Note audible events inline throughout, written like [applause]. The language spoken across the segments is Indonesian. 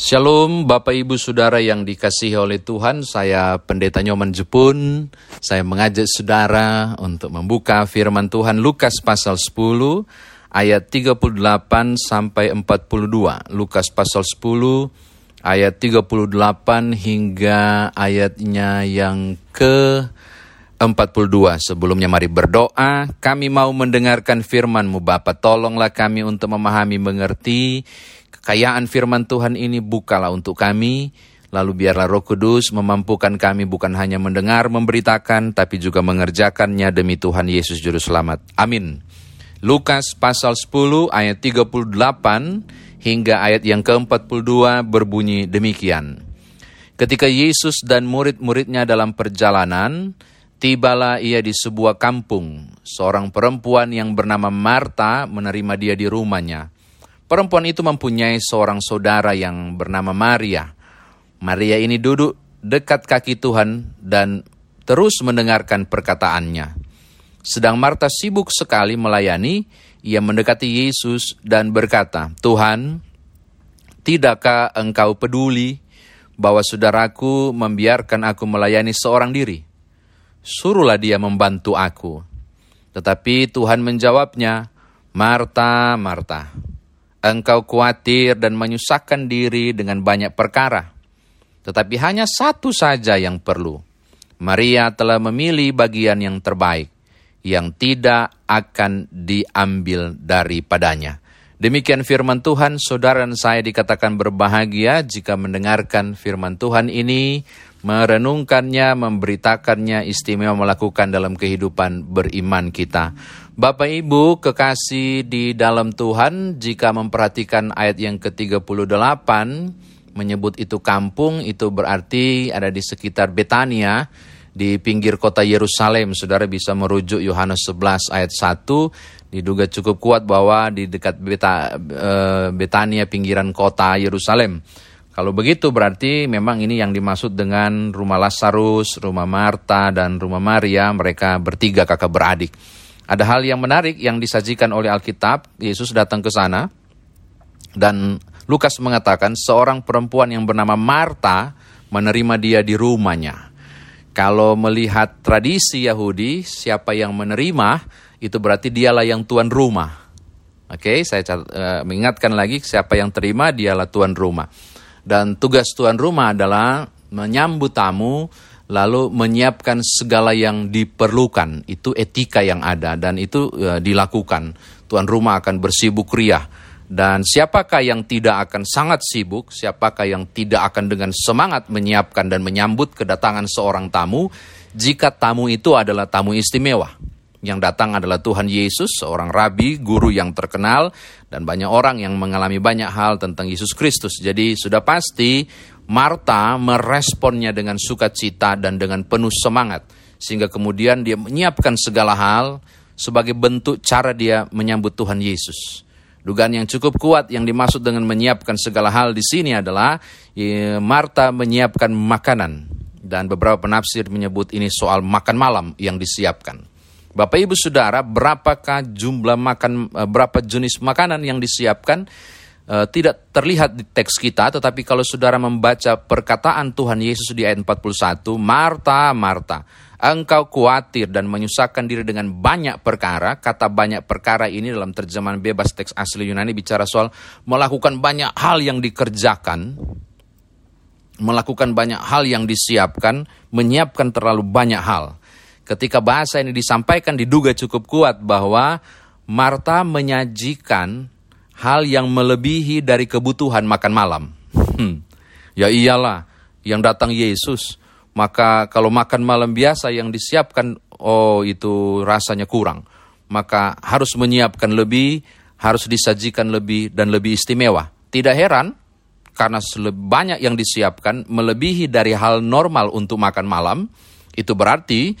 Shalom Bapak Ibu Saudara yang dikasihi oleh Tuhan, saya Pendeta Nyoman Jepun. Saya mengajak saudara untuk membuka firman Tuhan Lukas pasal 10 ayat 38 sampai 42. Lukas pasal 10 ayat 38 hingga ayatnya yang ke 42. Sebelumnya mari berdoa. Kami mau mendengarkan firman-Mu Bapa. Tolonglah kami untuk memahami, mengerti Kekayaan firman Tuhan ini bukalah untuk kami, lalu biarlah roh kudus memampukan kami bukan hanya mendengar, memberitakan, tapi juga mengerjakannya demi Tuhan Yesus Juru Selamat. Amin. Lukas pasal 10 ayat 38 hingga ayat yang ke-42 berbunyi demikian. Ketika Yesus dan murid-muridnya dalam perjalanan, tibalah ia di sebuah kampung. Seorang perempuan yang bernama Marta menerima dia di rumahnya. Perempuan itu mempunyai seorang saudara yang bernama Maria. Maria ini duduk dekat kaki Tuhan dan terus mendengarkan perkataannya. Sedang Marta sibuk sekali melayani, ia mendekati Yesus dan berkata, Tuhan, tidakkah engkau peduli bahwa saudaraku membiarkan aku melayani seorang diri? Suruhlah dia membantu aku. Tetapi Tuhan menjawabnya, Marta, Marta, Engkau khawatir dan menyusahkan diri dengan banyak perkara. Tetapi hanya satu saja yang perlu. Maria telah memilih bagian yang terbaik, yang tidak akan diambil daripadanya. Demikian firman Tuhan, saudara dan saya dikatakan berbahagia jika mendengarkan firman Tuhan ini, merenungkannya, memberitakannya, istimewa melakukan dalam kehidupan beriman kita. Bapak Ibu kekasih di dalam Tuhan, jika memperhatikan ayat yang ke-38, menyebut itu kampung, itu berarti ada di sekitar Betania, di pinggir kota Yerusalem. Saudara bisa merujuk Yohanes 11 ayat 1, diduga cukup kuat bahwa di dekat Beta, eh, Betania pinggiran kota Yerusalem. Kalau begitu berarti memang ini yang dimaksud dengan rumah Lazarus, rumah Marta, dan rumah Maria, mereka bertiga kakak beradik. Ada hal yang menarik yang disajikan oleh Alkitab, Yesus datang ke sana, dan Lukas mengatakan seorang perempuan yang bernama Marta menerima dia di rumahnya. Kalau melihat tradisi Yahudi, siapa yang menerima itu berarti dialah yang tuan rumah. Oke, okay, saya uh, mengingatkan lagi siapa yang terima dialah tuan rumah. Dan tugas tuan rumah adalah menyambut tamu, lalu menyiapkan segala yang diperlukan. Itu etika yang ada dan itu e, dilakukan. Tuan rumah akan bersibuk riah. Dan siapakah yang tidak akan sangat sibuk, siapakah yang tidak akan dengan semangat menyiapkan dan menyambut kedatangan seorang tamu, jika tamu itu adalah tamu istimewa. Yang datang adalah Tuhan Yesus, seorang rabi, guru yang terkenal, dan banyak orang yang mengalami banyak hal tentang Yesus Kristus. Jadi sudah pasti Marta meresponnya dengan sukacita dan dengan penuh semangat, sehingga kemudian dia menyiapkan segala hal sebagai bentuk cara dia menyambut Tuhan Yesus. Dugaan yang cukup kuat yang dimaksud dengan menyiapkan segala hal di sini adalah ya, Marta menyiapkan makanan dan beberapa penafsir menyebut ini soal makan malam yang disiapkan. Bapak Ibu Saudara, berapakah jumlah makan eh, berapa jenis makanan yang disiapkan? Uh, tidak terlihat di teks kita, tetapi kalau saudara membaca perkataan Tuhan Yesus di ayat 41, Marta, Marta, engkau khawatir dan menyusahkan diri dengan banyak perkara. Kata banyak perkara ini dalam terjemahan bebas teks asli Yunani bicara soal melakukan banyak hal yang dikerjakan, melakukan banyak hal yang disiapkan, menyiapkan terlalu banyak hal. Ketika bahasa ini disampaikan diduga cukup kuat bahwa Marta menyajikan hal yang melebihi dari kebutuhan makan malam. Hmm. Ya iyalah, yang datang Yesus, maka kalau makan malam biasa yang disiapkan, oh itu rasanya kurang. Maka harus menyiapkan lebih, harus disajikan lebih dan lebih istimewa. Tidak heran, karena banyak yang disiapkan melebihi dari hal normal untuk makan malam, itu berarti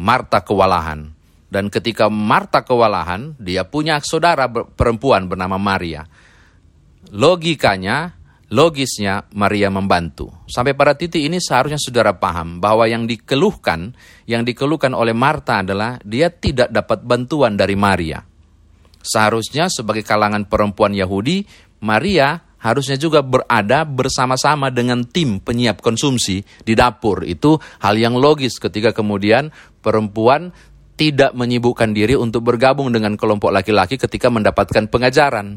Marta kewalahan. Dan ketika Marta kewalahan, dia punya saudara perempuan bernama Maria. Logikanya, logisnya Maria membantu. Sampai pada titik ini seharusnya saudara paham bahwa yang dikeluhkan, yang dikeluhkan oleh Marta adalah dia tidak dapat bantuan dari Maria. Seharusnya sebagai kalangan perempuan Yahudi, Maria harusnya juga berada bersama-sama dengan tim penyiap konsumsi di dapur. Itu hal yang logis ketika kemudian perempuan tidak menyibukkan diri untuk bergabung dengan kelompok laki-laki ketika mendapatkan pengajaran.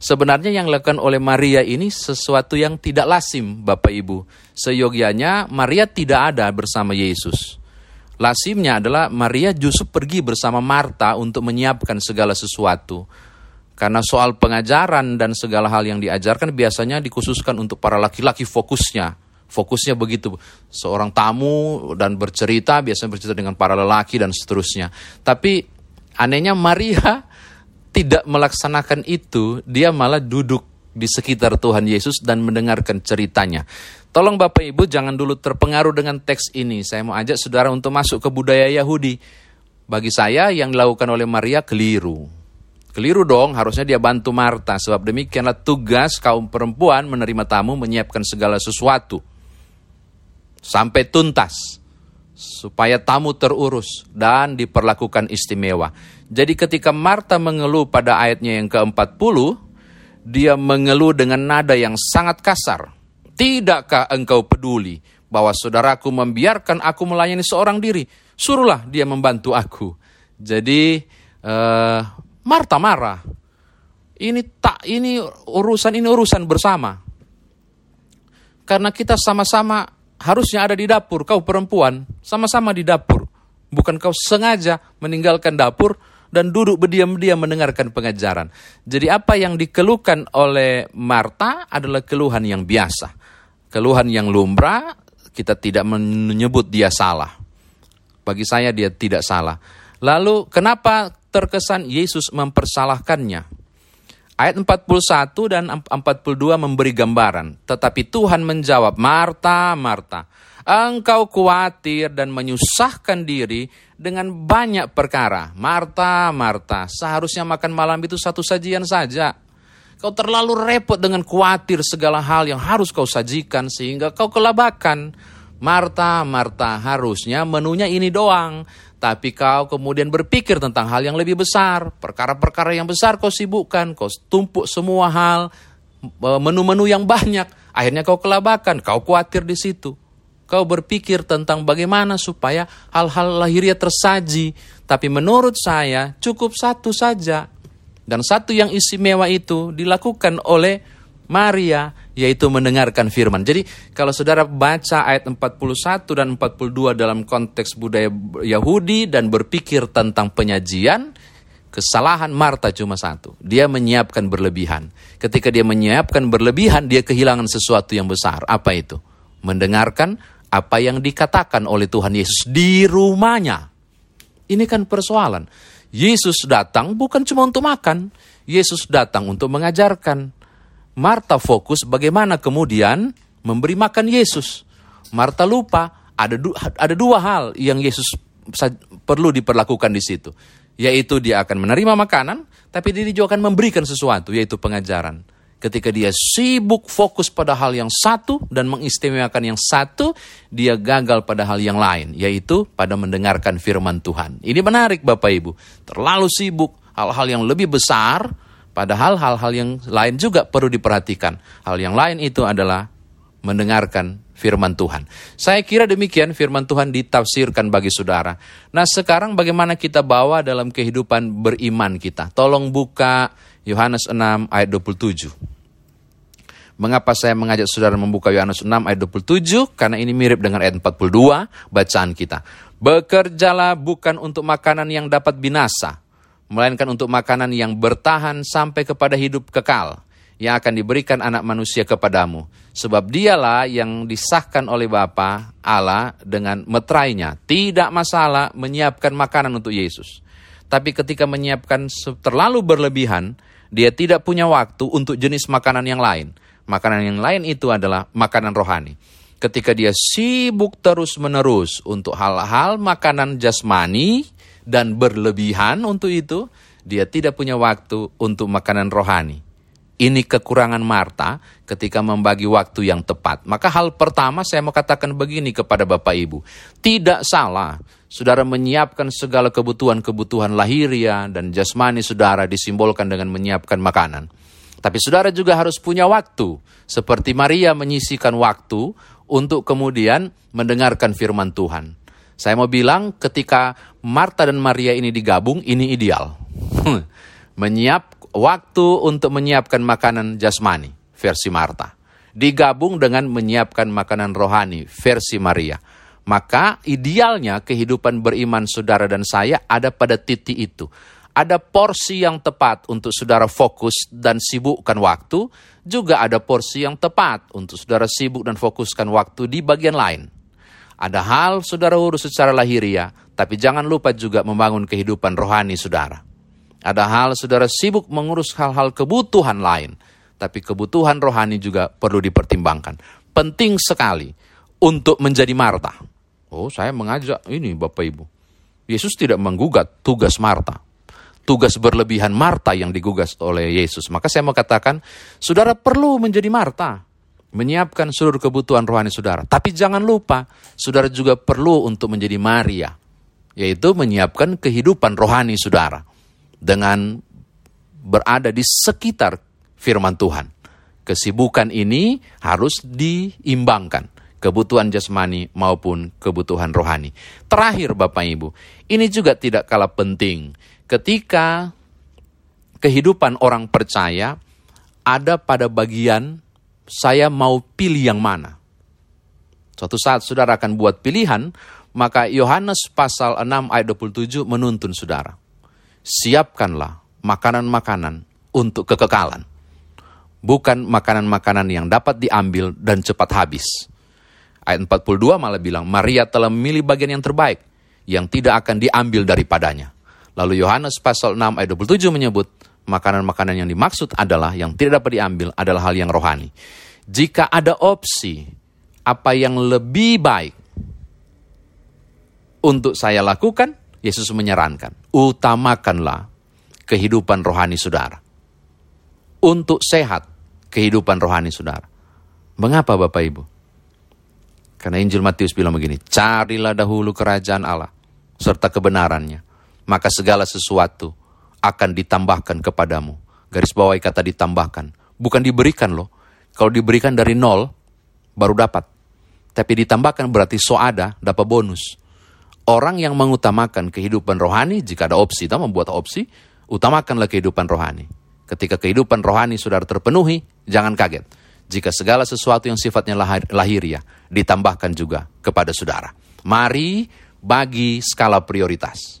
Sebenarnya yang dilakukan oleh Maria ini sesuatu yang tidak lasim, Bapak Ibu. Seyogianya Maria tidak ada bersama Yesus. Lasimnya adalah Maria justru pergi bersama Marta untuk menyiapkan segala sesuatu. Karena soal pengajaran dan segala hal yang diajarkan biasanya dikhususkan untuk para laki-laki fokusnya. Fokusnya begitu, seorang tamu dan bercerita, biasanya bercerita dengan para lelaki dan seterusnya. Tapi anehnya Maria [laughs] tidak melaksanakan itu, dia malah duduk di sekitar Tuhan Yesus dan mendengarkan ceritanya. Tolong Bapak Ibu jangan dulu terpengaruh dengan teks ini. Saya mau ajak saudara untuk masuk ke budaya Yahudi. Bagi saya yang dilakukan oleh Maria keliru. Keliru dong, harusnya dia bantu Marta. Sebab demikianlah tugas kaum perempuan menerima tamu menyiapkan segala sesuatu. Sampai tuntas. Supaya tamu terurus dan diperlakukan istimewa. Jadi ketika Marta mengeluh pada ayatnya yang ke-40, dia mengeluh dengan nada yang sangat kasar. Tidakkah engkau peduli bahwa saudaraku membiarkan aku melayani seorang diri? Suruhlah dia membantu aku. Jadi uh, Marta marah. Ini tak ini urusan ini urusan bersama. Karena kita sama-sama harusnya ada di dapur, kau perempuan, sama-sama di dapur. Bukan kau sengaja meninggalkan dapur dan duduk berdiam-diam mendengarkan pengajaran. Jadi apa yang dikeluhkan oleh Marta adalah keluhan yang biasa. Keluhan yang lumrah, kita tidak menyebut dia salah. Bagi saya dia tidak salah. Lalu kenapa terkesan Yesus mempersalahkannya? Ayat 41 dan 42 memberi gambaran. Tetapi Tuhan menjawab, Marta, Marta, engkau khawatir dan menyusahkan diri dengan banyak perkara. Marta, Marta, seharusnya makan malam itu satu sajian saja. Kau terlalu repot dengan khawatir segala hal yang harus kau sajikan sehingga kau kelabakan. Marta, Marta, harusnya menunya ini doang. Tapi kau kemudian berpikir tentang hal yang lebih besar. Perkara-perkara yang besar kau sibukkan. Kau tumpuk semua hal. Menu-menu yang banyak. Akhirnya kau kelabakan. Kau khawatir di situ. Kau berpikir tentang bagaimana supaya hal-hal lahiriah tersaji. Tapi menurut saya cukup satu saja. Dan satu yang istimewa itu dilakukan oleh Maria, yaitu mendengarkan firman. Jadi kalau saudara baca ayat 41 dan 42 dalam konteks budaya Yahudi dan berpikir tentang penyajian, kesalahan Marta cuma satu. Dia menyiapkan berlebihan. Ketika dia menyiapkan berlebihan, dia kehilangan sesuatu yang besar. Apa itu? Mendengarkan apa yang dikatakan oleh Tuhan Yesus di rumahnya. Ini kan persoalan. Yesus datang bukan cuma untuk makan, Yesus datang untuk mengajarkan. Marta fokus bagaimana kemudian memberi makan Yesus. Marta lupa ada du ada dua hal yang Yesus perlu diperlakukan di situ, yaitu dia akan menerima makanan, tapi dia juga akan memberikan sesuatu, yaitu pengajaran. Ketika dia sibuk fokus pada hal yang satu dan mengistimewakan yang satu, dia gagal pada hal yang lain, yaitu pada mendengarkan firman Tuhan. Ini menarik Bapak Ibu. Terlalu sibuk hal-hal yang lebih besar, padahal hal-hal yang lain juga perlu diperhatikan. Hal yang lain itu adalah mendengarkan firman Tuhan. Saya kira demikian firman Tuhan ditafsirkan bagi saudara. Nah sekarang bagaimana kita bawa dalam kehidupan beriman kita? Tolong buka Yohanes 6 ayat 27. Mengapa saya mengajak saudara membuka Yohanes 6 ayat 27? Karena ini mirip dengan ayat 42 bacaan kita. Bekerjalah bukan untuk makanan yang dapat binasa, melainkan untuk makanan yang bertahan sampai kepada hidup kekal, yang akan diberikan anak manusia kepadamu. Sebab dialah yang disahkan oleh Bapa Allah dengan meterainya. Tidak masalah menyiapkan makanan untuk Yesus. Tapi ketika menyiapkan terlalu berlebihan, dia tidak punya waktu untuk jenis makanan yang lain. Makanan yang lain itu adalah makanan rohani. Ketika dia sibuk terus-menerus untuk hal-hal makanan jasmani dan berlebihan untuk itu, dia tidak punya waktu untuk makanan rohani. Ini kekurangan Marta ketika membagi waktu yang tepat. Maka hal pertama saya mau katakan begini kepada Bapak Ibu. Tidak salah saudara menyiapkan segala kebutuhan-kebutuhan lahiria dan jasmani saudara disimbolkan dengan menyiapkan makanan. Tapi saudara juga harus punya waktu. Seperti Maria menyisikan waktu untuk kemudian mendengarkan firman Tuhan. Saya mau bilang ketika Marta dan Maria ini digabung, ini ideal. Menyiap waktu untuk menyiapkan makanan jasmani, versi Marta. Digabung dengan menyiapkan makanan rohani, versi Maria maka idealnya kehidupan beriman saudara dan saya ada pada titik itu. Ada porsi yang tepat untuk saudara fokus dan sibukkan waktu, juga ada porsi yang tepat untuk saudara sibuk dan fokuskan waktu di bagian lain. Ada hal saudara urus secara lahiriah, tapi jangan lupa juga membangun kehidupan rohani saudara. Ada hal saudara sibuk mengurus hal-hal kebutuhan lain, tapi kebutuhan rohani juga perlu dipertimbangkan. Penting sekali untuk menjadi Marta Oh, saya mengajak ini Bapak Ibu. Yesus tidak menggugat tugas Marta. Tugas berlebihan Marta yang digugat oleh Yesus. Maka saya mau katakan, saudara perlu menjadi Marta. Menyiapkan seluruh kebutuhan rohani saudara. Tapi jangan lupa, saudara juga perlu untuk menjadi Maria. Yaitu menyiapkan kehidupan rohani saudara. Dengan berada di sekitar firman Tuhan. Kesibukan ini harus diimbangkan kebutuhan jasmani maupun kebutuhan rohani. Terakhir Bapak Ibu, ini juga tidak kalah penting. Ketika kehidupan orang percaya ada pada bagian saya mau pilih yang mana. Suatu saat saudara akan buat pilihan, maka Yohanes pasal 6 ayat 27 menuntun saudara. Siapkanlah makanan-makanan untuk kekekalan. Bukan makanan-makanan yang dapat diambil dan cepat habis Ayat 42 malah bilang, Maria telah memilih bagian yang terbaik, yang tidak akan diambil daripadanya. Lalu Yohanes pasal 6 ayat 27 menyebut, makanan-makanan yang dimaksud adalah yang tidak dapat diambil adalah hal yang rohani. Jika ada opsi apa yang lebih baik untuk saya lakukan, Yesus menyarankan, utamakanlah kehidupan rohani saudara. Untuk sehat kehidupan rohani saudara. Mengapa Bapak Ibu? Karena Injil Matius bilang begini, carilah dahulu kerajaan Allah serta kebenarannya, maka segala sesuatu akan ditambahkan kepadamu. Garis bawahi kata ditambahkan, bukan diberikan loh. Kalau diberikan dari nol, baru dapat. Tapi ditambahkan berarti so ada, dapat bonus. Orang yang mengutamakan kehidupan rohani, jika ada opsi, kita membuat opsi, utamakanlah kehidupan rohani. Ketika kehidupan rohani sudah terpenuhi, jangan kaget jika segala sesuatu yang sifatnya lahir, lahiriah ditambahkan juga kepada saudara. Mari bagi skala prioritas.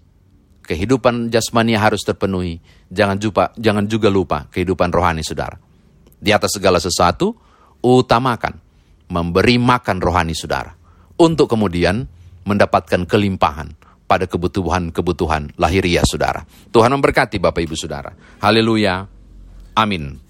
Kehidupan jasmani harus terpenuhi. Jangan juga, jangan juga lupa kehidupan rohani saudara. Di atas segala sesuatu, utamakan memberi makan rohani saudara. Untuk kemudian mendapatkan kelimpahan pada kebutuhan-kebutuhan lahiriah saudara. Tuhan memberkati Bapak Ibu Saudara. Haleluya. Amin.